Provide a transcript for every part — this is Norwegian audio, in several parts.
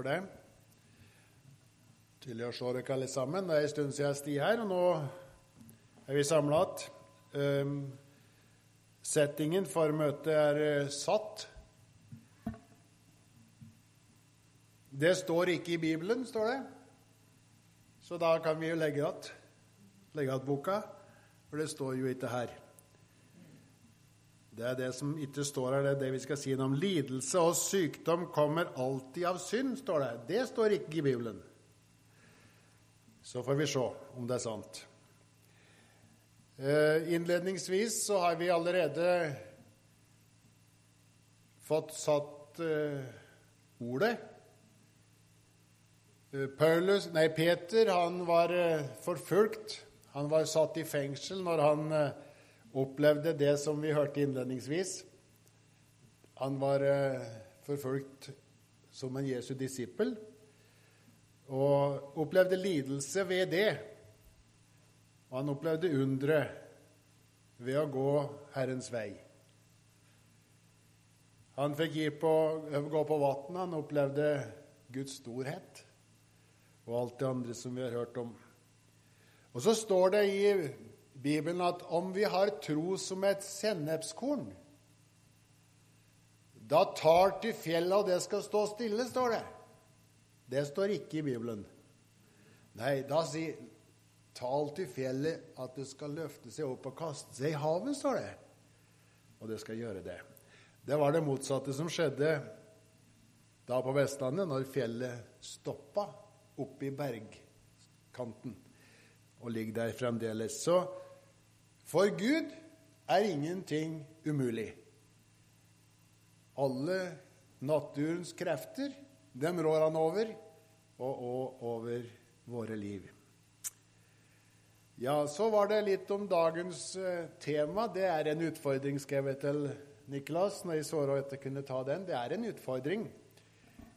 for det. Til å se dere alle sammen. Det er en stund siden jeg sti her, og nå er vi samla igjen. Um, settingen for møtet er uh, satt. Det står ikke i Bibelen, står det. Så da kan vi jo legge igjen boka, for det står jo ikke her. Det er det som ikke står her, det er det vi skal si noe om. Lidelse og sykdom kommer alltid av synd, står det. Det står ikke i Bibelen. Så får vi se om det er sant. Eh, innledningsvis så har vi allerede fått satt eh, ordet. Eh, Paulus, nei, Peter han var forfulgt. Han var satt i fengsel når han opplevde det som vi hørte innledningsvis. Han var forfulgt som en Jesu disippel og opplevde lidelse ved det. Og han opplevde undre ved å gå Herrens vei. Han fikk på, gå på vann, han opplevde Guds storhet og alt det andre som vi har hørt om. Og så står det i Bibelen at om vi har tro som et sennepskorn, da tar til fjellet, og det skal stå stille, står det. Det står ikke i Bibelen. Nei, da sier Tal til fjellet at det skal løfte seg opp og kaste seg i havet, står det. Og det skal gjøre det. Det var det motsatte som skjedde da på Vestlandet, når fjellet stoppa oppe i bergkanten og ligger der fremdeles. Så for Gud er ingenting umulig. Alle naturens krefter dem rår han over, og, og over våre liv. Ja, så var det litt om dagens eh, tema. Det er en utfordring, skrev jeg til Niklas når jeg så at jeg kunne ta den. Det er en utfordring.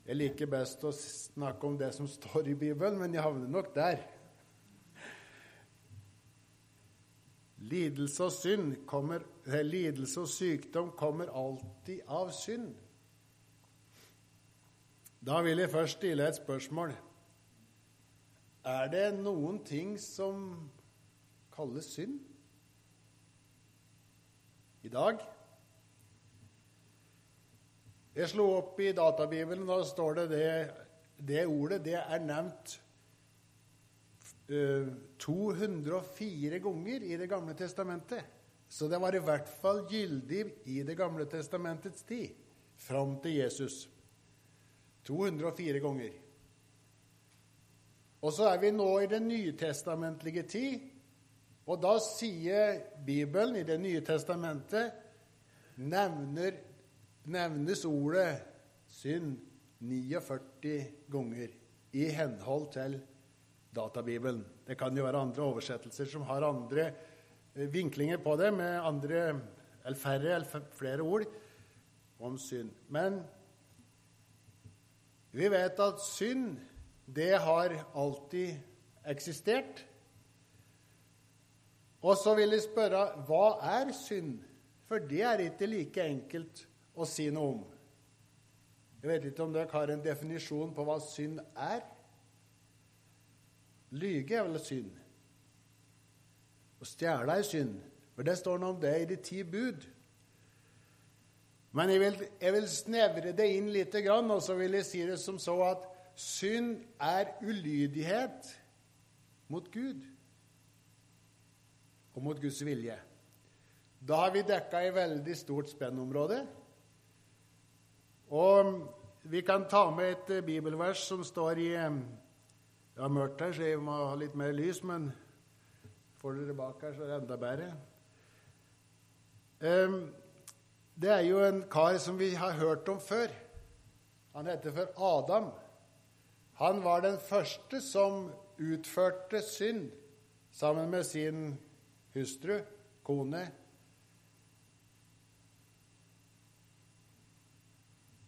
Jeg liker best å snakke om det som står i Bibelen, men jeg havner nok der. Lidelse og, kommer, eh, lidelse og sykdom kommer alltid av synd. Da vil jeg først stille et spørsmål. Er det noen ting som kalles synd i dag? Jeg slo opp i databibelen, da står det det, det ordet det er nevnt 204 ganger i Det gamle testamentet. Så det var i hvert fall gyldig i Det gamle testamentets tid, fram til Jesus. 204 ganger. Og så er vi nå i den nytestamentlige tid, og da sier Bibelen i Det nye testamentet nevner, nevnes ordet synd 49 ganger i henhold til databibelen. Det kan jo være andre oversettelser som har andre eh, vinklinger på det, med andre, eller færre eller flere ord om synd. Men vi vet at synd, det har alltid eksistert. Og så vil jeg spørre hva er synd? For det er ikke like enkelt å si noe om. Jeg vet ikke om dere har en definisjon på hva synd er. Lyge er vel synd. Å stjele er synd. For det står noe om det i de ti bud. Men jeg vil, jeg vil, snevre det inn litt, og så vil jeg si det som så at synd er ulydighet mot Gud og mot Guds vilje. Da har vi dekka et veldig stort spennområde. Og vi kan ta med et bibelvers som står i Det er mørkt her, så jeg må ha litt mer lys, men får dere bak her, så er det enda bedre. Um, det er jo en kar som vi har hørt om før. Han heter for Adam. Han var den første som utførte synd sammen med sin hustru, kone.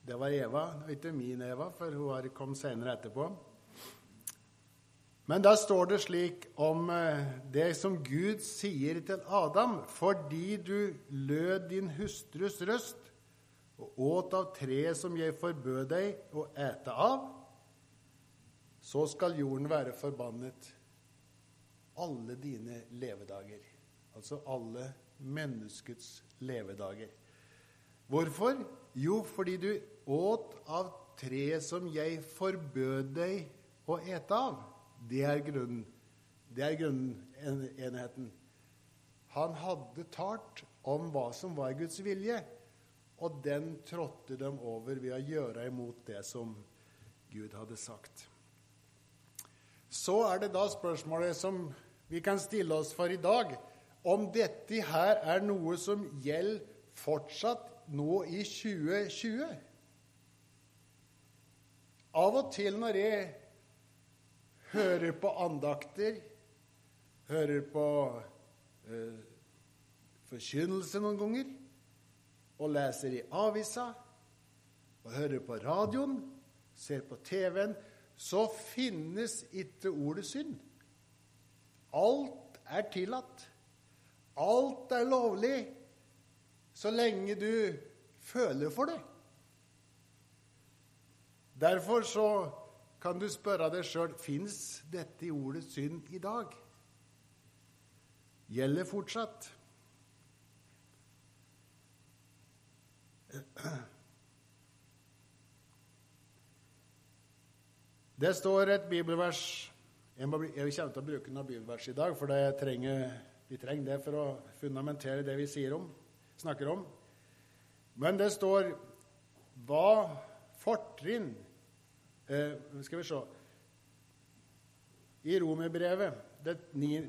Det var Eva, og ikke min Eva, for hun kom senere etterpå. Men da står det slik om eh, det som Gud sier til Adam.: Fordi du lød din hustrus røst og åt av treet som jeg forbød deg å ete av, så skal jorden være forbannet alle dine levedager. Altså alle menneskets levedager. Hvorfor? Jo, fordi du åt av treet som jeg forbød deg å ete av. Det er grunnen. Det er grunnenheten. Han hadde talt om hva som var Guds vilje, og den trådte dem over ved å gjøre imot det som Gud hadde sagt. Så er det da spørsmålet som vi kan stille oss for i dag, om dette her er noe som gjelder fortsatt nå i 2020. Av og til når jeg hører på andakter, hører på eh, forkynnelse noen ganger, og leser i avisa, og hører på radioen, ser på TV-en, så finnes ikke ordet synd. Alt er tillatt. Alt er lovlig så lenge du føler for det. Derfor så kan du spørre deg sjøl fins dette i ordet synd i dag. Gjelder fortsatt. Det står et bibelvers Jeg, må, jeg kommer til å bruke noen bibelvers i dag, for trenger, vi trenger det for å fundamentere det vi om, snakker om. Men det står hva fortrinn eh, Skal vi se I Romerbrevet, det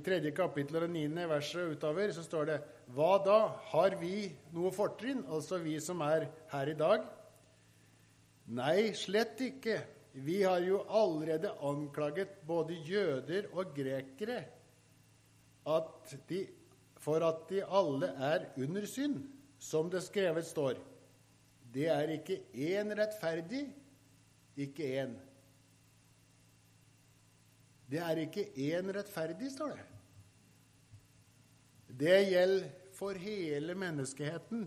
tredje kapittel og det niende verset utover, så står det Hva da? Har vi noe fortrinn, altså vi som er her i dag? Nei, slett ikke. Vi har jo allerede anklaget både jøder og grekere at de, for at de alle er under synd, som det skrevet står. Det er ikke én rettferdig, ikke én. Det er ikke én rettferdig, står det. Det gjelder for hele menneskeheten.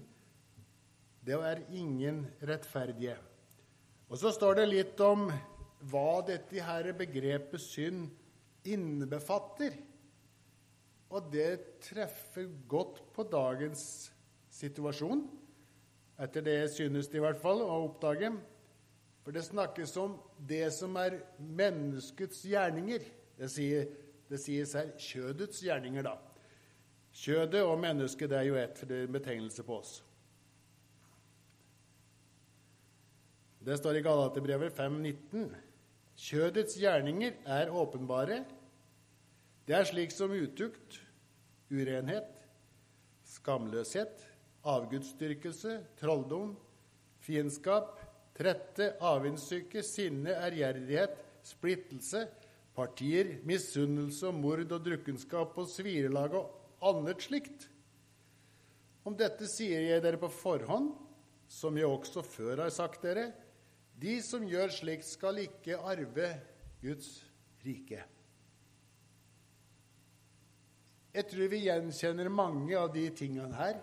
Det er ingen rettferdige. Og så står det litt om hva dette her begrepet synd innebefatter. Og det treffer godt på dagens situasjon, etter det synes det i hvert fall å oppdage. For det snakkes om det som er menneskets gjerninger. Det, sier, det sies her kjødets gjerninger, da. Kjødet og mennesket det er jo ett betegnelse på oss. Det står i Galaterbrevet 5,19.: Kjødets gjerninger er åpenbare. Det er slik som utukt, urenhet, skamløshet, avgudsdyrkelse, trolldom, fiendskap, trette, avvindssyke, sinne, ærgjerrighet, splittelse, partier, misunnelse og mord og drukkenskap og svirelag og annet slikt. Om dette sier jeg dere på forhånd, som jeg også før har sagt dere, de som gjør slikt, skal ikke arve Guds rike. Jeg tror vi gjenkjenner mange av de tingene her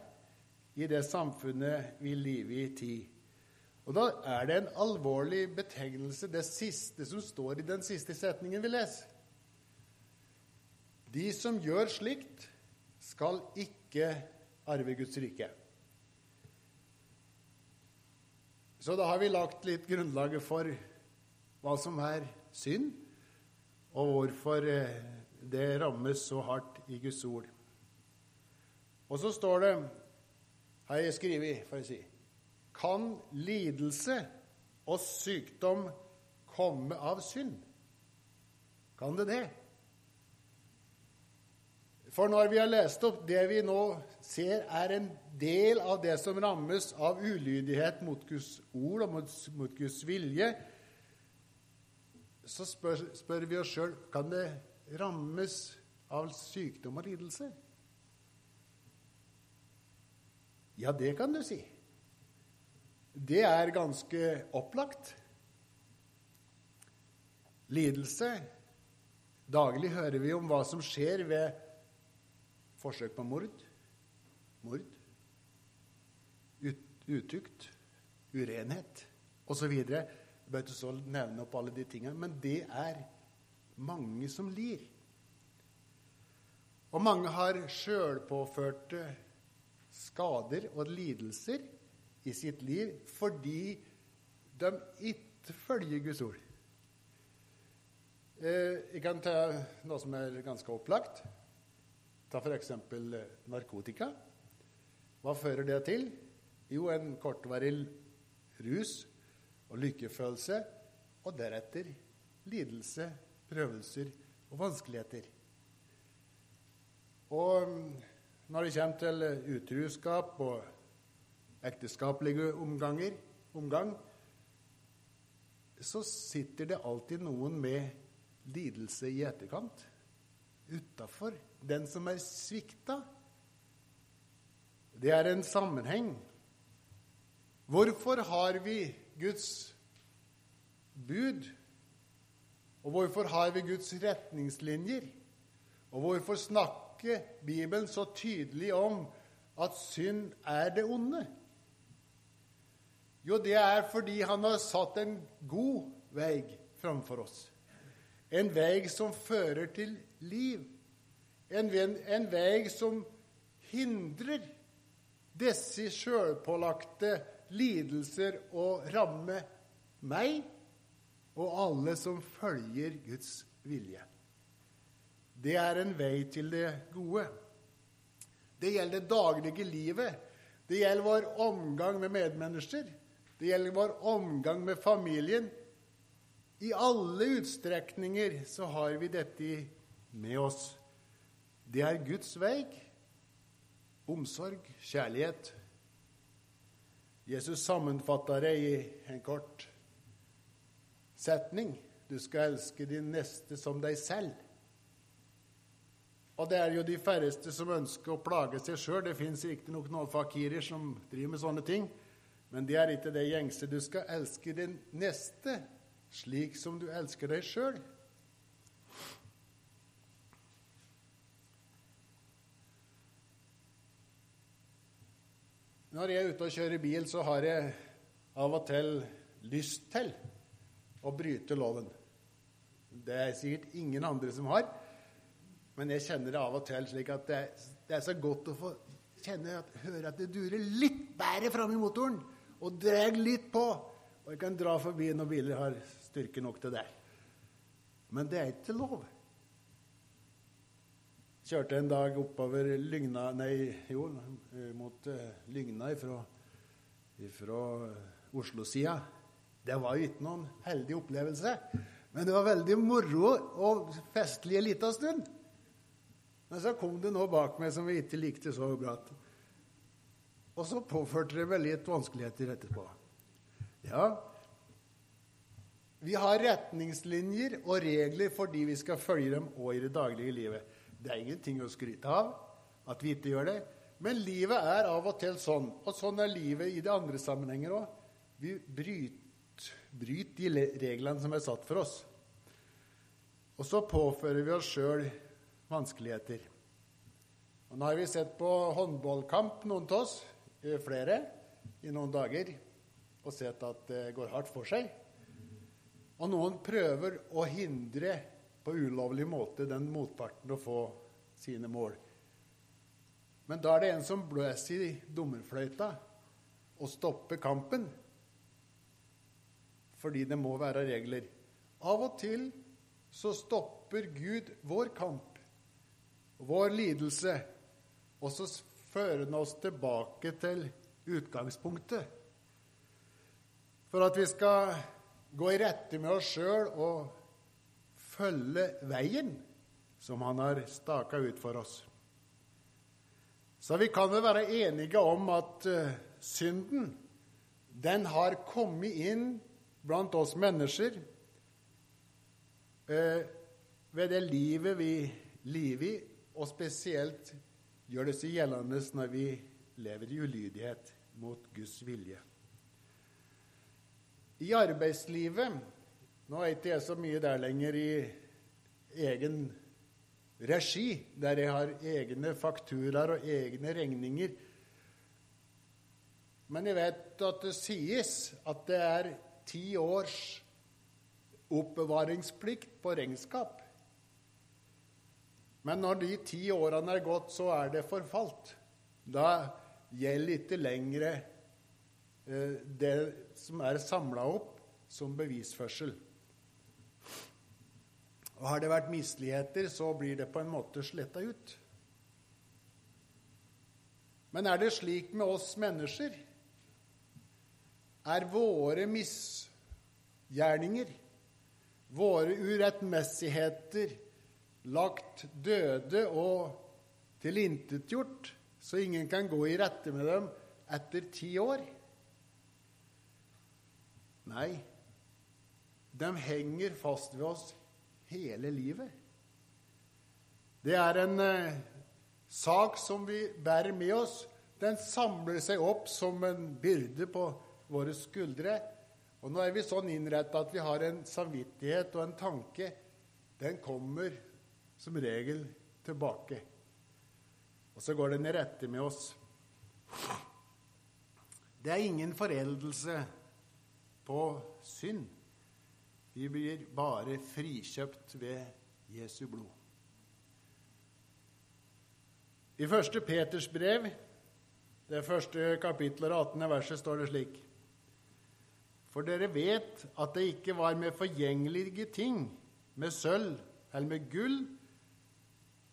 i det samfunnet vi lever i tid. Og da er det en alvorlig betegnelse, det siste som står i den siste setningen vi leser. De som gjør slikt, skal ikke arve Guds rike. Så da har vi lagt litt grunnlaget for hva som er synd, og hvorfor eh, det rammes så hardt i Guds ord. Og så står det, har jeg skrevet, får jeg si Kan lidelse og sykdom komme av synd? Kan det det? For når vi har lest opp det vi nå ser er en del av det som rammes av ulydighet mot Guds ord og mot, mot Guds vilje, så spør, spør vi oss sjøl kan det rammes av sykdom og lidelse. Ja, det kan du si. Det er ganske opplagt. Lidelse Daglig hører vi om hva som skjer ved forsøk på mord, mord, ut, utukt, urenhet osv. Jeg bør ikke så nevne opp alle de tingene, men det er mange som lir. Og mange har sjølpåførte skader og lidelser i sitt liv fordi de ikke følger Guds ord. Eh, jeg kan ta noe som er ganske opplagt. Ta f.eks. narkotika. Hva fører det til? Jo, en kortvarig rus og lykkefølelse, og deretter lidelse, prøvelser og vanskeligheter. Og mm, når det kommer til utruskap og ekteskapelige omganger, omgang, så sitter det alltid noen med lidelse i etterkant, utafor den som er svikta. Det er en sammenheng. Hvorfor har vi Guds bud? Og hvorfor har vi Guds retningslinjer? Og hvorfor snakker Bibelen så tydelig om at synd er det onde? Jo, det er fordi han har satt en god vei framfor oss. En vei som fører til liv. En, en vei som hindrer disse sjølpålagte lidelser å ramme meg og alle som følger Guds vilje. Det er en vei til det gode. Det gjelder det daglige livet. Det gjelder vår omgang med medmennesker. Det gjelder vår omgang med familien. I alle utstrekninger så har vi dette med oss. Det er Guds vei. Omsorg, kjærlighet. Jesus sammenfatter det i en kort setning. Du skal elske din neste som deg selv. Og det er jo de færreste som ønsker å plage seg sjøl. Det fins riktignok noen fakirer som driver med sånne ting, men det er ikke det gjengse. Du skal elske din neste slik som du elsker deg sjøl. Når jeg er ute og kjører bil, så har jeg av og til lyst til å bryte loven. Det er sikkert ingen andre som har, men jeg kjenner det av og til slik at det, er så godt å få kjenne at, høre at det durer litt bedre framme i motoren, og drar litt på. Og jeg kan dra forbi når biler har styrke nok til det. Men det er ikke lov. Kjørte en dag oppover Lygna Nei, jo, mot uh, Lygna ifra, ifra Oslo-sida. Det var jo ikke noen heldig opplevelse, men det var veldig moro og festlig en liten stund. Men så kom det noe bak meg som vi ikke likte så godt. Og så påførte det meg litt vanskeligheter etterpå. Ja, vi har retningslinjer og regler fordi vi skal følge dem òg i det daglige livet. Det er ingenting å skryte av at vi ikke gjør det. Men livet er av og til sånn. Og sånn er livet i de andre sammenhenger òg. Vi bryter, bryter de reglene som er satt for oss. Og så påfører vi oss sjøl vanskeligheter. Og nå har vi sett på håndballkamp, noen av oss, flere, i noen dager, og sett at det går hardt for seg. Og noen prøver å hindre på ulovlig måte den motparten å få sine mål. Men da er det en som blåser i dommerfløyta og stopper kampen. Fordi det må være regler. Av og til så stopper Gud vår kamp, vår lidelse, og så fører han oss tilbake til utgangspunktet. For at vi skal gå i rette med oss sjøl og følge veien som han har staka ut for oss. Så vi kan vel være enige om at uh, synden, den har kommet inn blant oss mennesker uh, ved det livet vi lever i, og spesielt gjør det seg gjeldende når vi lever i ulydighet mot Guds vilje. I arbeidslivet Nå er ikke jeg så mye der lenger i egen regi, der jeg har egne fakturaer og egne regninger. Men jeg vet at det sies at det er ti års oppbevaringsplikt på regnskap. Men når de ti årene er gått, så er det forfalt. Da gjelder ikke lenger eh, det som er samla opp som bevisførsel. Og Har det vært misligheter, så blir det på en måte sletta ut. Men er det slik med oss mennesker? Er våre misgjerninger, våre urettmessigheter, lagt døde og tilintetgjort, så ingen kan gå i rette med dem etter ti år? Nei, de henger fast ved oss hele livet. Det er en eh, sak som vi bærer med oss. Den samler seg opp som en byrde på våre skuldre. Og nå er vi sånn innretta at vi har en samvittighet og en tanke. Den kommer som regel tilbake. Og så går den i rette med oss. Det er ingen foreldelse på synd. Vi blir bare frikjøpt ved Jesu blod. I første Peters brev, det første kapittelet, 18. verset, står det slik For dere vet at det ikke var med forgjengelige ting, med sølv eller med gull,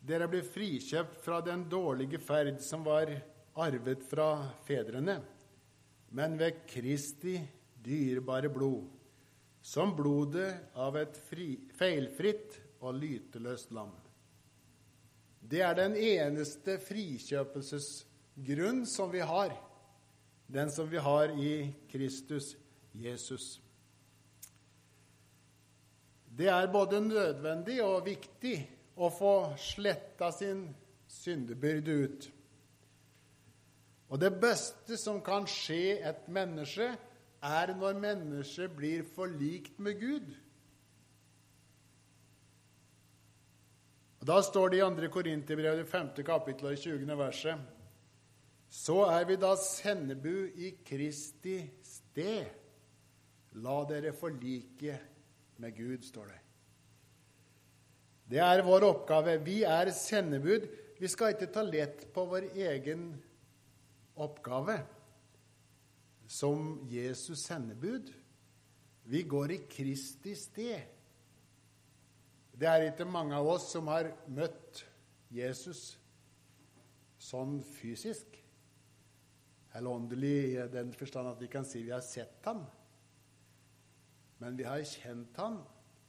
dere ble frikjøpt fra den dårlige ferd som var arvet fra fedrene, men ved Kristi dyrebare blod, som blodet av et fri, feilfritt og lyteløst lam. Det er den eneste frikjøpelsesgrunn som vi har, den som vi har i Kristus Jesus. Det er både nødvendig og viktig å få sletta sin syndebyrde ut. Og det beste som kan skje et menneske, er når mennesket blir forlikt med Gud. Og Da står det i 2. Korinterbrev, 5. kapittel og 20. verset Så er vi da sendebu i Kristi sted. La dere forlike med Gud, står det. Det er vår oppgave. Vi er sendebud. Vi skal ikke ta lett på vår egen oppgave som Jesus sendebud. Vi går i Kristi sted. Det er ikke mange av oss som har møtt Jesus sånn fysisk. Eller åndelig i den forstand at vi kan si vi har sett ham. Men vi har kjent ham,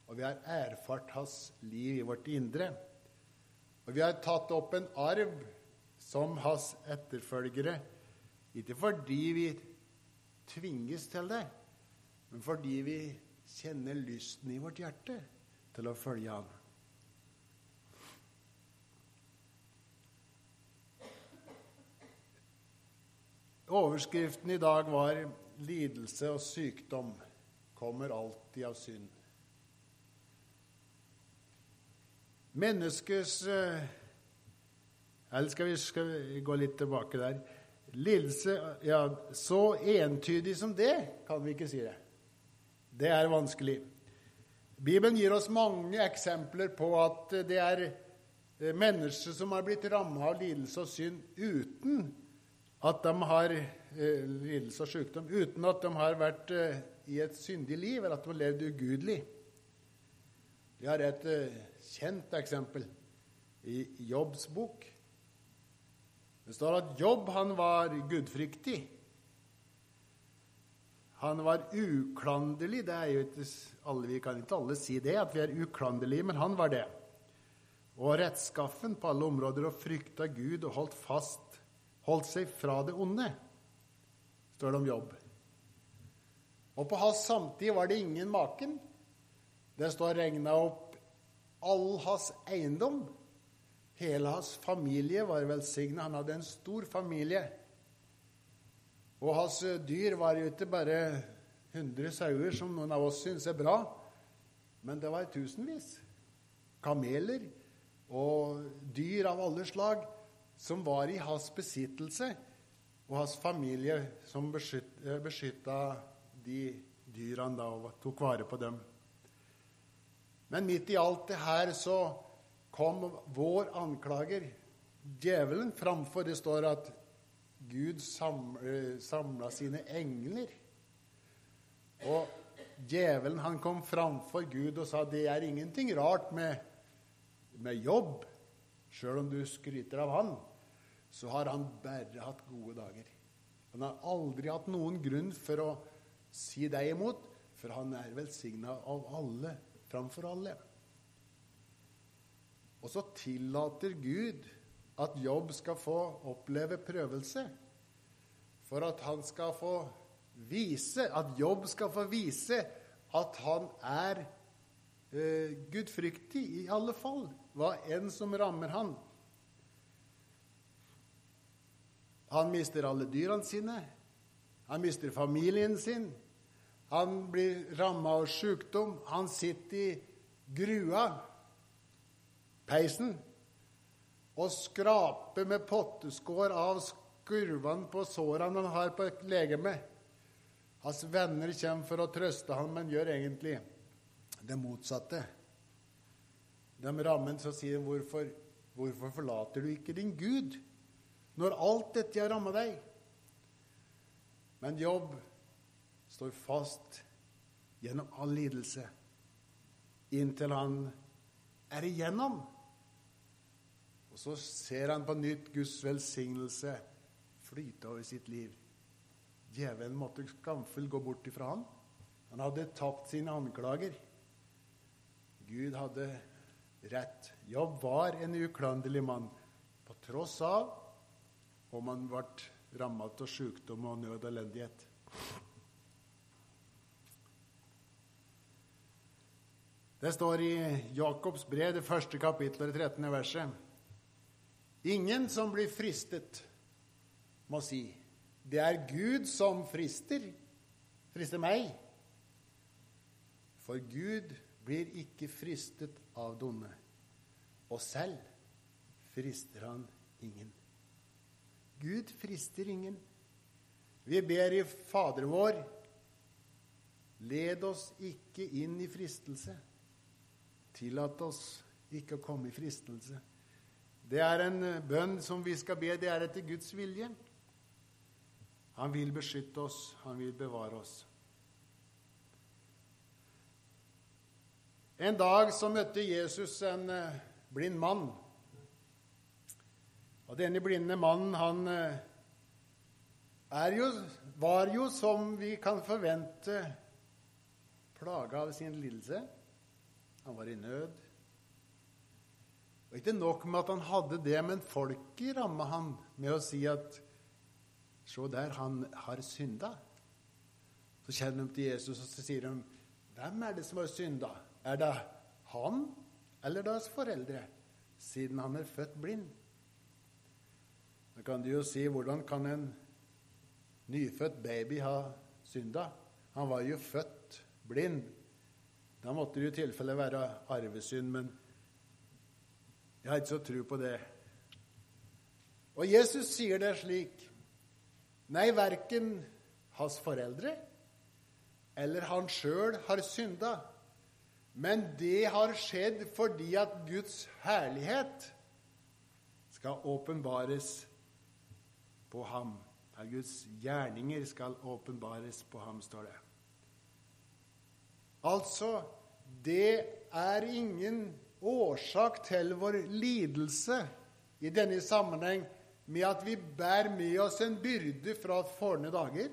og vi har erfart hans liv i vårt indre. Og vi har tatt opp en arv som hans etterfølgere, ikke fordi vi tvinges til det, men fordi vi kjenner lysten i vårt hjerte til å følge ham. Overskriften i dag var 'Lidelse og sykdom kommer alltid av synd'. Menneskets eh, Eller skal vi, skal vi gå litt tilbake der? Lidelse ja, Så entydig som det kan vi ikke si det. Det er vanskelig. Bibelen gir oss mange eksempler på at det er eh, mennesker som har blitt ramma av lidelse og synd uten at de har eh, lidelse og sykdom, uten at de har vært eh, i et syndig liv, eller at de har levd ugudelig. Vi har et kjent eksempel i Jobbs bok. Det står at Jobb han var gudfryktig. Han var uklanderlig. Det er jo ikke alle, Vi kan ikke alle si det, at vi er uklanderlige, men han var det. Og rettskaffen på alle områder og frykta Gud og holdt fast holdt seg fra det onde, står det om jobb. Og på hans samtid var det ingen maken. Det står regna opp all hans eiendom. Hele hans familie var velsigna. Han hadde en stor familie. Og hans dyr var jo ikke bare 100 sauer, som noen av oss syns er bra, men det var tusenvis. Kameler og dyr av alle slag som var i hans besittelse, og hans familie som beskytta de dyrene da, og tok vare på dem. Men midt i alt det her så kom vår anklager, djevelen, framfor. Det står at Gud samla sine engler. Og djevelen han kom framfor Gud og sa det er ingenting rart med, med jobb. Sjøl om du skryter av han, så har han bare hatt gode dager. Han har aldri hatt noen grunn for å si deg imot, for han er velsigna av alle framfor alle. Og så tillater Gud at Jobb skal få oppleve prøvelse, for at han skal få vise, at Jobb skal få vise at han er eh, gudfryktig i alle fall, hva enn som rammer han. Han mister alle dyrene sine. Han mister familien sin. Han blir ramma av sykdom. Han sitter i grua, peisen, og skraper med potteskår av skurvene på sårene han har på legemet. Hans venner kommer for å trøste ham, men gjør egentlig det motsatte. De rammer så sier de, hvorfor, 'Hvorfor forlater du ikke din Gud?' når alt dette har rammet deg. Men Jobb står fast gjennom all lidelse inntil han er igjennom. Og så ser han på nytt Guds velsignelse flyte over sitt liv. Djevelen måtte skamfull gå bort ifra han. Han hadde tapt sine anklager. Gud hadde rett. Jobb var en uklanderlig mann, på tross av om han ble rammet av sykdom og nød og elendighet. Det står i Jakobs brev, det første kapittelet, det 13. verset. Ingen som blir fristet, må si det er Gud som frister, frister meg. For Gud blir ikke fristet av donne, og selv frister han ingen. Gud frister ingen. Vi ber i Fader vår, led oss ikke inn i fristelse. Tillat oss ikke å komme i fristelse. Det er en bønn som vi skal be. Det er etter Guds vilje. Han vil beskytte oss, han vil bevare oss. En dag så møtte Jesus en eh, blind mann. Og denne blinde mannen, han eh, jo, var jo, som vi kan forvente, plaga av sin lidelse. Han var i nød. Og Ikke nok med at han hadde det, men folket ramma han med å si at Se der, han har synda. Så kjenner de til Jesus, og så sier de, 'Hvem er det som har synda?' Er det han eller deres foreldre, siden han er født blind? Da kan du jo si hvordan kan en nyfødt baby ha synda? Han var jo født blind. Da måtte det i tilfelle være arvesynd, men jeg har ikke så tro på det. Og Jesus sier det slik Nei, verken hans foreldre eller han sjøl har synda, men det har skjedd fordi at Guds herlighet skal åpenbares på ham. Der Guds gjerninger skal åpenbares på ham, står det. Altså, det er ingen årsak til vår lidelse i denne sammenheng med at vi bærer med oss en byrde fra forne dager.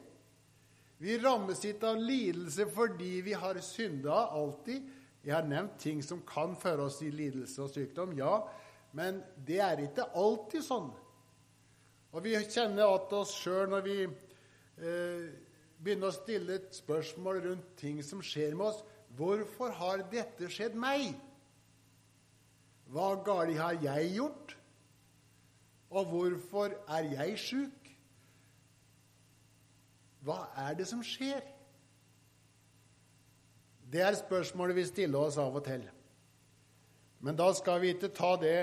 Vi rammes ikke av lidelse fordi vi har synda alltid. Jeg har nevnt ting som kan føre oss i lidelse og sykdom, ja, men det er ikke alltid sånn. Og vi kjenner at oss sjøl når vi eh, begynner å stille et spørsmål rundt ting som skjer med oss. Hvorfor har dette skjedd meg? Hva galt har jeg gjort? Og hvorfor er jeg sjuk? Hva er det som skjer? Det er spørsmålet vi stiller oss av og til. Men da skal vi ikke ta det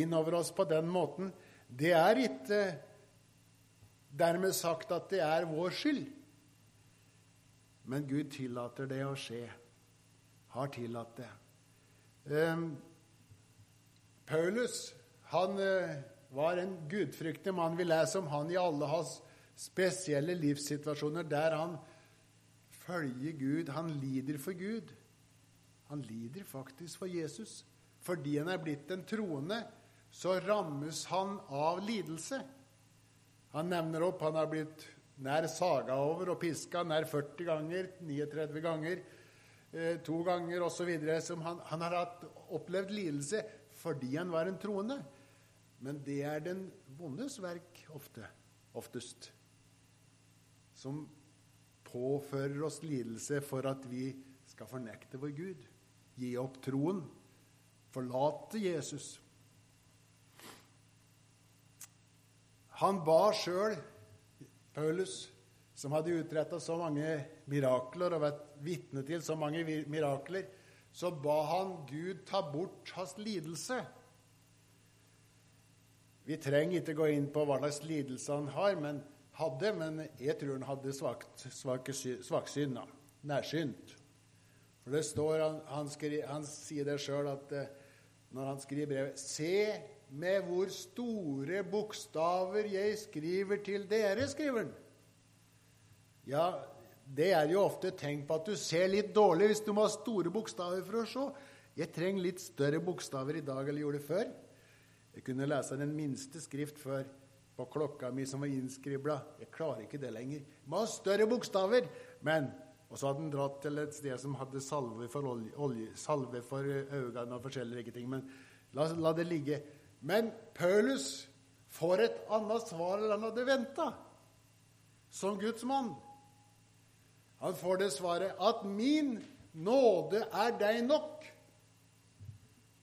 inn over oss på den måten. Det er ikke dermed sagt at det er vår skyld. Men Gud tillater det å skje. Har tillatt det. Um, Paulus han uh, var en gudfryktig mann. Vi leser om han i alle hans spesielle livssituasjoner der han følger Gud. Han lider for Gud. Han lider faktisk for Jesus. Fordi han er blitt en troende, så rammes han av lidelse. Han nevner opp han har blitt nær saga over og piska nær 40 ganger, 39 ganger, eh, to ganger osv. Han, han har hatt, opplevd lidelse fordi han var en troende. Men det er den vondes verk ofte, oftest, som påfører oss lidelse for at vi skal fornekte vår Gud, gi opp troen, forlate Jesus. Han ba sjøl, Paulus, som hadde utretta så mange mirakler og vært vitne til så mange mirakler, så ba han Gud ta bort hans lidelse. Vi trenger ikke gå inn på hva slags lidelse han har, men hadde, men jeg tror han hadde svakt, svake, svaksyn, da. nærsynt. For det står, Han, han, skri, han sier det sjøl eh, når han skriver brevet Se med hvor store bokstaver jeg skriver til dere, skriver han. Ja, det er jo ofte tenkt på at du ser litt dårlig hvis du må ha store bokstaver for å se. Jeg trenger litt større bokstaver i dag eller gjorde det før. Jeg kunne lese den minste skrift før på klokka mi som var innskribla. Jeg klarer ikke det lenger. Jeg må ha større bokstaver. Men Og så hadde han dratt til et sted som hadde salve for, olje, olje, øynene og forskjellige ting. Men la, la det ligge. Men Paulus får et annet svar enn han hadde venta, som Guds mann. Han får det svaret at 'min nåde er deg nok'.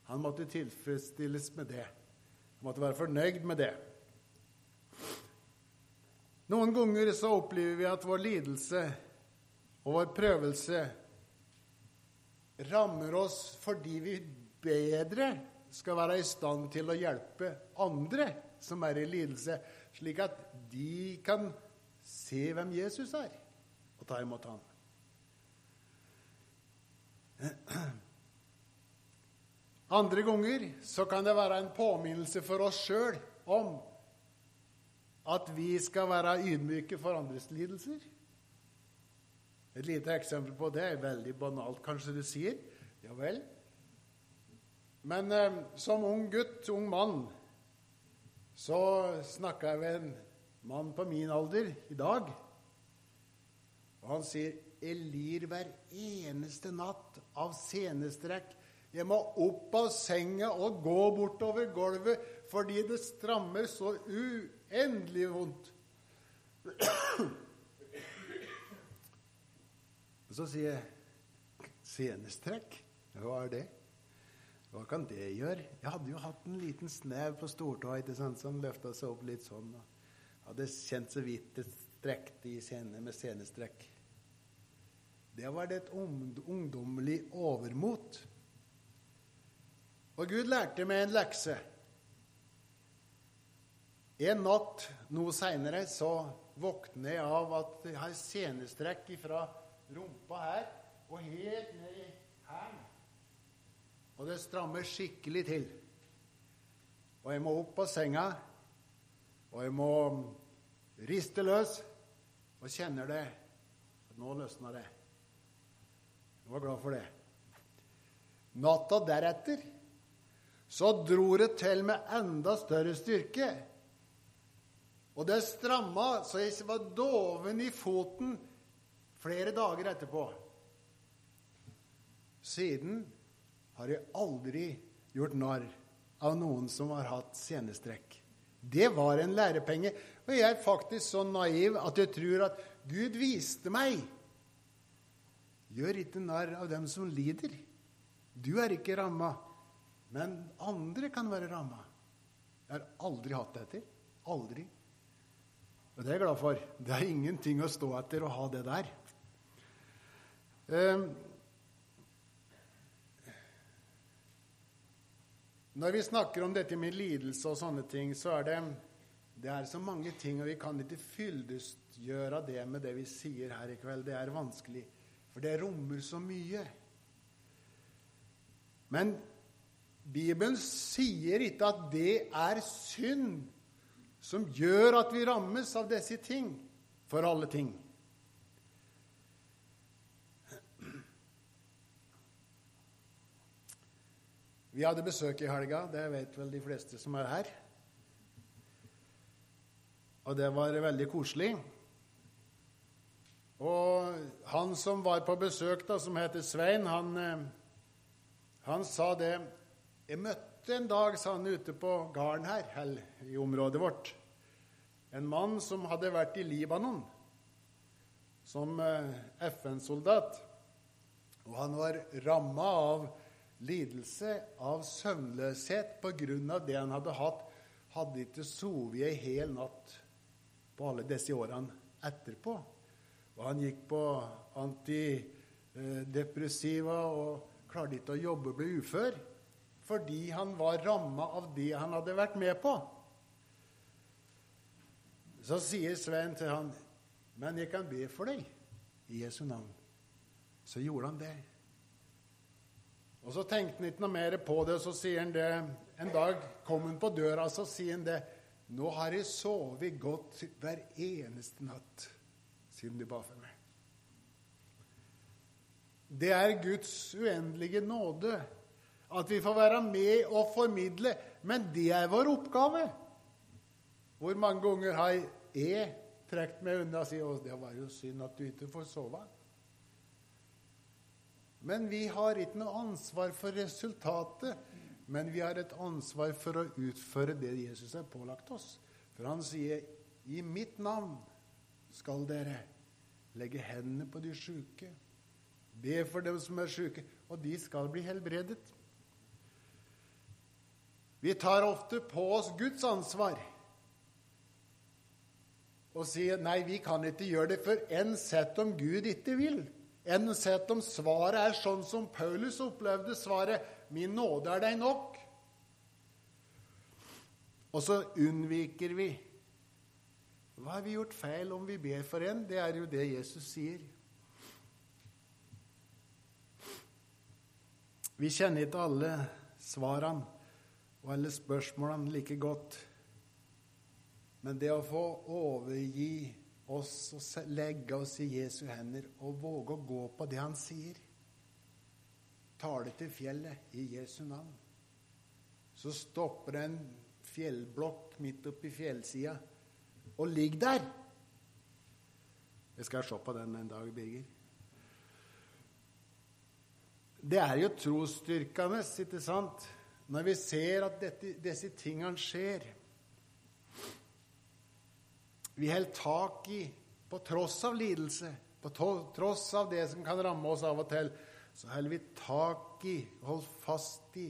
Han måtte tilfredsstilles med det. Han måtte være fornøyd med det. Noen ganger så opplever vi at vår lidelse og vår prøvelse rammer oss fordi vi bedre skal være i stand til å hjelpe andre som er i lidelse, slik at de kan se hvem Jesus er, og ta imot ham. Andre ganger så kan det være en påminnelse for oss sjøl om at vi skal være ydmyke for andres lidelser. Et lite eksempel på det er veldig banalt, kanskje du sier. Ja vel, men eh, som ung gutt, ung mann, så snakka jeg med en mann på min alder i dag. Og han sier jeg lir hver eneste natt av senestrekk. Jeg må opp av senga og gå bortover gulvet fordi det strammer så uendelig vondt. Og Så sier jeg senestrekk? Hva er det? Hva kan det gjøre? Jeg hadde jo hatt en liten snev på stortåa som løfta seg opp litt sånn. og Hadde kjent så vidt det strekte i scene med senestrekk. Det var det et ungdommelig overmot. Og Gud lærte meg en lekse. En natt noe seinere så våkner jeg av at jeg har senestrekk fra rumpa her og helt ned i hælen. Og det strammer skikkelig til. Og jeg må opp på senga, og jeg må riste løs, og kjenner det. Nå løsna det. Jeg var glad for det. Natta deretter så dro det til med enda større styrke. Og det stramma så jeg var doven i foten flere dager etterpå. Siden har jeg aldri gjort narr av noen som har hatt senestrekk. Det var en lærepenge. Og jeg er faktisk så naiv at jeg tror at Gud viste meg Gjør ikke narr av dem som lider. Du er ikke ramma, men andre kan være ramma. Jeg har aldri hatt det etter. Aldri. Og det er jeg glad for. Det er ingenting å stå etter å ha det der. Um, Når vi snakker om dette med lidelse og sånne ting, så er det, det er så mange ting, og vi kan ikke fyldestgjøre det med det vi sier her i kveld. Det er vanskelig, for det rommer så mye. Men Bibelen sier ikke at det er synd som gjør at vi rammes av disse ting, for alle ting. Vi hadde besøk i helga, det vet vel de fleste som er her. Og det var veldig koselig. Og han som var på besøk, da, som heter Svein, han, eh, han sa det Jeg møtte en dag, sa han, ute på gården her, eller i området vårt, en mann som hadde vært i Libanon som eh, FN-soldat. Og han var ramma av lidelse av søvnløshet av det han hadde hatt. Hadde ikke sovet ei hel natt på alle disse årene etterpå. Og han gikk på antidepressiva og klarte ikke å jobbe og ble ufør fordi han var ramma av det han hadde vært med på. Så sier Svein til han, 'Men jeg kan be for deg i Jesu navn.' Så gjorde han det. Og Så tenkte han ikke noe mer på det, og så sier han det En dag kom han på døra, og så sier han det. 'Nå har jeg sovet godt hver eneste natt siden du ba for meg.' Det er Guds uendelige nåde at vi får være med og formidle, men det er vår oppgave. Hvor mange ganger har jeg trukket meg unna og sagt 'Det var jo synd at du ikke får sove'? Men vi har ikke noe ansvar for resultatet, men vi har et ansvar for å utføre det Jesus har pålagt oss. For han sier, 'I mitt navn skal dere legge hendene på de sjuke', be for dem som er sjuke, og de skal bli helbredet. Vi tar ofte på oss Guds ansvar og sier nei, vi kan ikke gjøre det, for enn sett om Gud ikke vil enn sett om svaret er sånn som Paulus opplevde svaret 'Min nåde er deg nok'. Og så unnviker vi. Hva har vi gjort feil om vi ber for en? Det er jo det Jesus sier. Vi kjenner ikke alle svarene og alle spørsmålene like godt. Men det å få overgi oss og legge oss i Jesu hender og våge å gå på det han sier. Tale til fjellet i Jesu navn. Så stopper en fjellblokk midt oppi fjellsida og ligger der. Jeg skal se på den en dag, Birger. Det er jo trosstyrkende, ikke sant, når vi ser at dette, disse tingene skjer. Vi holder tak i på tross av lidelse, på tross av det som kan ramme oss av og til, så holder vi tak i, holder fast i,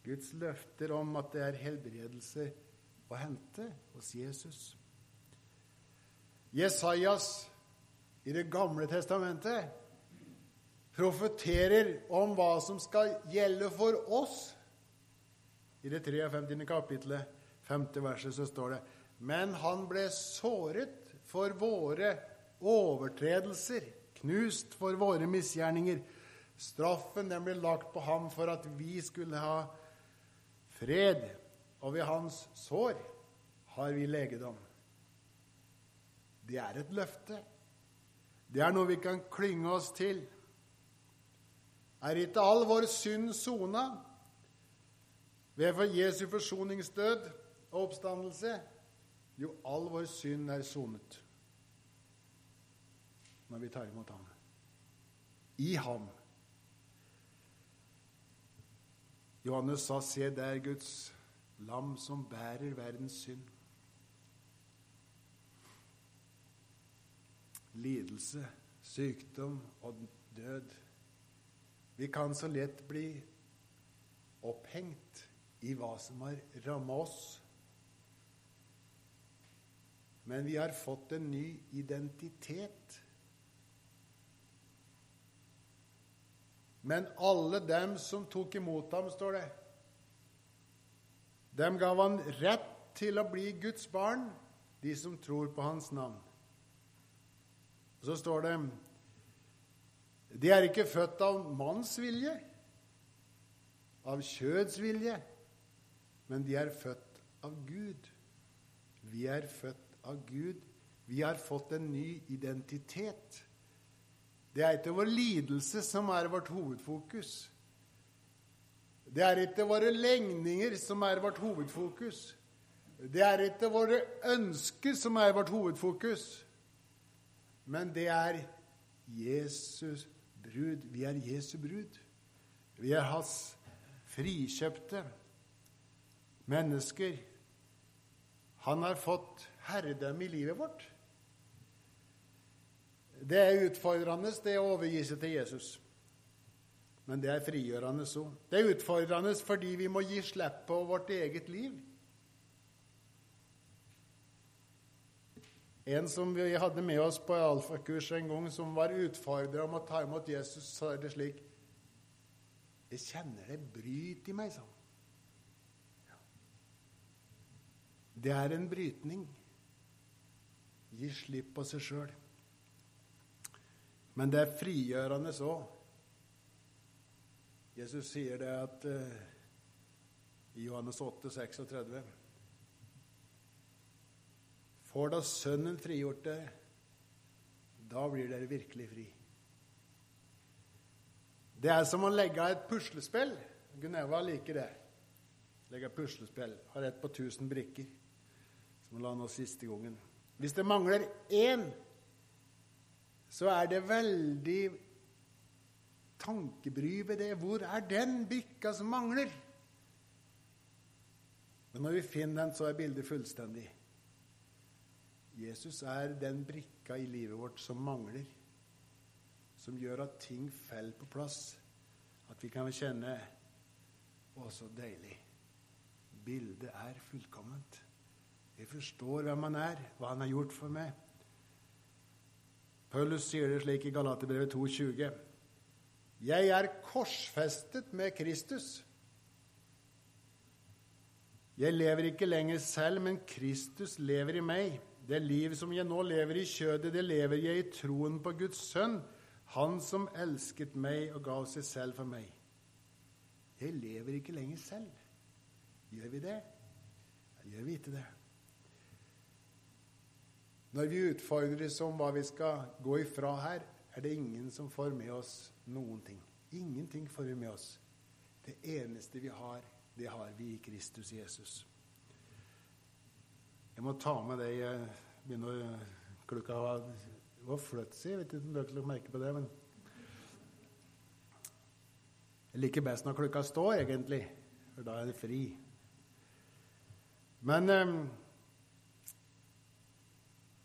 Guds løfter om at det er helbredelse å hente hos Jesus. Jesajas i Det gamle testamentet profeterer om hva som skal gjelde for oss. I det 53. kapitlet, 5. verset, så står det men han ble såret for våre overtredelser, knust for våre misgjerninger. Straffen den ble lagt på ham for at vi skulle ha fred, og ved hans sår har vi legedom. Det er et løfte. Det er noe vi kan klynge oss til. Er ikke all vår synd sona ved for Jesu forsoningsdød og oppstandelse? Jo, all vår synd er sonet når vi tar imot ham. I ham. Johannes sa, 'Se der, Guds lam som bærer verdens synd'. Lidelse, sykdom og død. Vi kan så lett bli opphengt i hva som har ramma oss. Men vi har fått en ny identitet. Men alle dem som tok imot ham, står det, dem gav han rett til å bli Guds barn, de som tror på hans navn. Og Så står det De er ikke født av manns vilje, av kjøds vilje, men de er født av Gud. Vi er født av Gud. Vi har fått en ny identitet. Det er ikke vår lidelse som er vårt hovedfokus. Det er ikke våre legninger som er vårt hovedfokus. Det er ikke våre ønsker som er vårt hovedfokus, men det er Jesus brud. Vi er Jesu brud. Vi er hans frikjøpte mennesker. Han har fått herredømme i livet vårt. Det er utfordrende, det å overgi seg til Jesus. Men det er frigjørende òg. Det er utfordrende fordi vi må gi slipp på vårt eget liv. En som vi hadde med oss på alfakurs en gang, som var utfordra om å ta imot Jesus, sa det slik Jeg kjenner det bryter i meg, sa han. Det er en brytning. Gi slipp på seg sjøl. Men det er frigjørende så. Jesus sier det at uh, i Johannes 8, 36 Får da Sønnen frigjort dere, da blir dere virkelig fri. Det er som å legge et puslespill. Guneva liker det. Legge puslespill. Har ett på 1000 brikker, som hun la nå siste gangen. Hvis det mangler én, så er det veldig tankebry ved det. Hvor er den brikka som mangler? Men når vi finner den, så er bildet fullstendig. Jesus er den brikka i livet vårt som mangler, som gjør at ting faller på plass. At vi kan kjenne Å, så deilig. Bildet er fullkomment. Jeg forstår hvem han er, hva han har gjort for meg. Paulus sier det slik i Galaterbrevet 2,20.: Jeg er korsfestet med Kristus. Jeg lever ikke lenger selv, men Kristus lever i meg. Det liv som jeg nå lever i kjødet, det lever jeg i troen på Guds sønn, Han som elsket meg og gav seg selv for meg. Jeg lever ikke lenger selv. Gjør vi det? Gjør vi ikke det? Når vi utfordres om hva vi skal gå ifra her, er det ingen som får med oss noen ting. Ingenting får vi med oss. Det eneste vi har, det har vi i Kristus Jesus. Jeg må ta med det jeg begynner Klokka var, fløtt. Jeg vet ikke om dere la merke på det, men Jeg liker best når klokka står, egentlig, for da er det fri. Men um,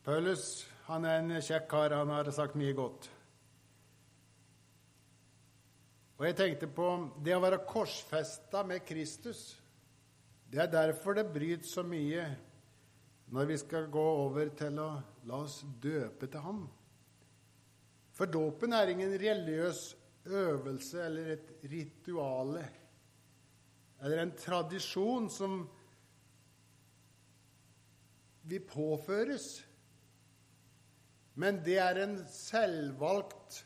Paulus han er en kjekk kar. Han har sagt mye godt. Og jeg tenkte på det å være korsfesta med Kristus. Det er derfor det bryter så mye når vi skal gå over til å la oss døpe til ham. For dåpen er ingen religiøs øvelse eller et rituale eller en tradisjon som vi påføres. Men det er en selvvalgt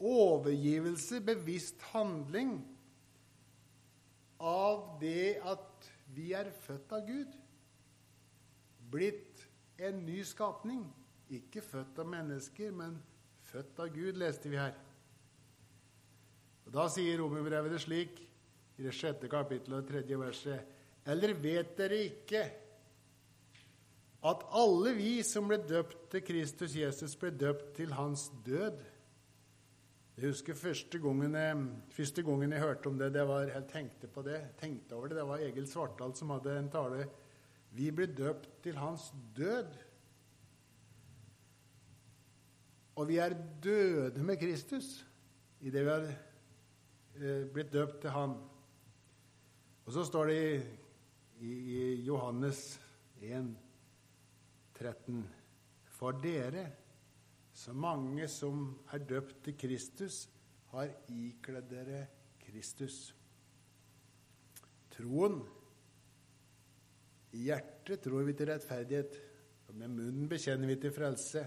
overgivelse, bevisst handling, av det at vi er født av Gud blitt en ny skapning. Ikke født av mennesker, men født av Gud, leste vi her. Og Da sier romerbrevet det slik, i det sjette kapittelet og tredje verset Eller vet dere ikke at alle vi som ble døpt til Kristus Jesus, ble døpt til hans død? Jeg husker første gangen, første gangen jeg hørte om det, det var, jeg tenkte på det, tenkte over det, det var Egil Svartdal som hadde en tale vi ble døpt til hans død. Og vi er døde med Kristus i det vi har eh, blitt døpt til Han. Og så står det i, i, i Johannes 1, 13 For dere, så mange som er døpt til Kristus, har ikledd dere Kristus. Troen I hjertet tror vi til rettferdighet, og med munnen bekjenner vi til frelse.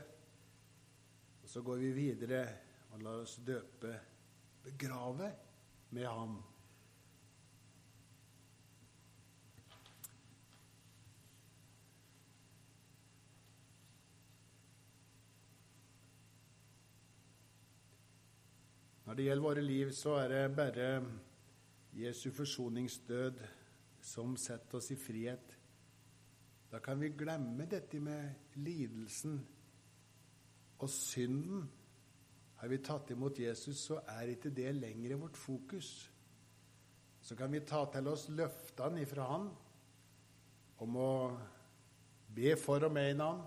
Og så går vi videre og lar oss døpe, begrave med ham. Når det gjelder våre liv, så er det bare Jesu forsoningsdød som setter oss i frihet. Da kan vi glemme dette med lidelsen og synden. Har vi tatt imot Jesus, så er ikke det lenger vårt fokus. Så kan vi ta til oss løftene ifra Han om å be for og med i navn.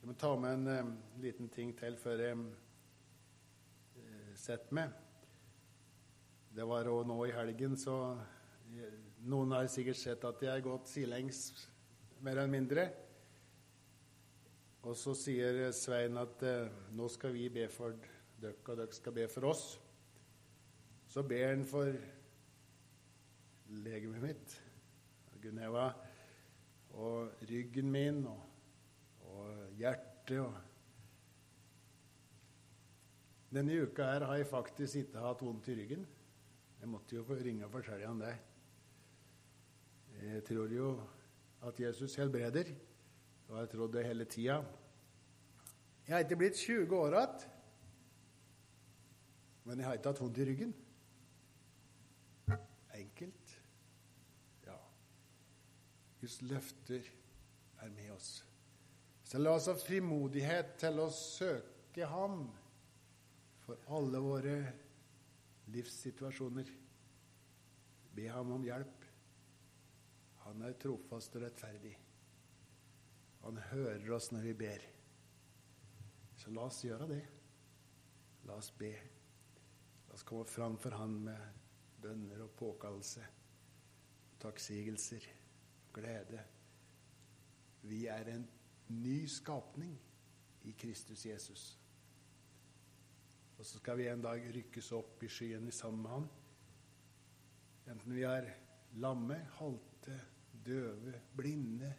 Jeg må ta med en um, liten ting til før jeg uh, setter meg. Det var òg nå i helgen, så jeg, Noen har sikkert sett at jeg har gått sidelengs, mer eller mindre. Og så sier Svein at uh, nå skal vi be for dere, og dere skal be for oss. Så ber han for legemet mitt, Guneva, og ryggen min og og hjertet. Og Denne uka her har jeg faktisk ikke hatt vondt i ryggen. Jeg måtte jo ringe og fortelle om det. Jeg tror jo at Jesus helbreder, og jeg har trodd det hele tida. Jeg har ikke blitt 20 år igjen, men jeg har ikke hatt vondt i ryggen. Enkelt. Ja. Guds løfter er med oss. Så la oss ha frimodighet til å søke Ham for alle våre livssituasjoner. Be Ham om hjelp. Han er trofast og rettferdig. Han hører oss når vi ber. Så la oss gjøre det. La oss be. La oss komme fram for Han med bønner og påkallelse, takksigelser, glede. Vi er en ny skapning i Kristus Jesus. Og så skal vi en dag rykkes opp i skyene sammen med Han. Enten vi er lamme, halte, døve, blinde,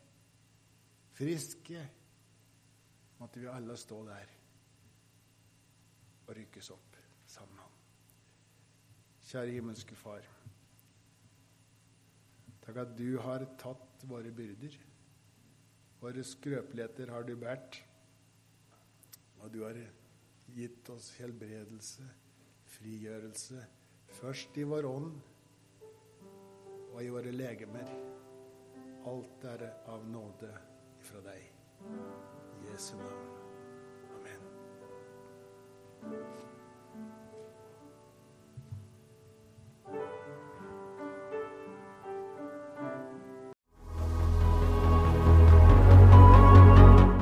friske Måtte vi alle stå der og rykkes opp sammen med Han. Kjære himmelske Far. Takk at du har tatt våre byrder. Våre skrøpeligheter har du båret. Og du har gitt oss helbredelse, frigjørelse, først i vår ånd og i våre legemer. Alt er av nåde fra deg. I Jesu navn. Amen.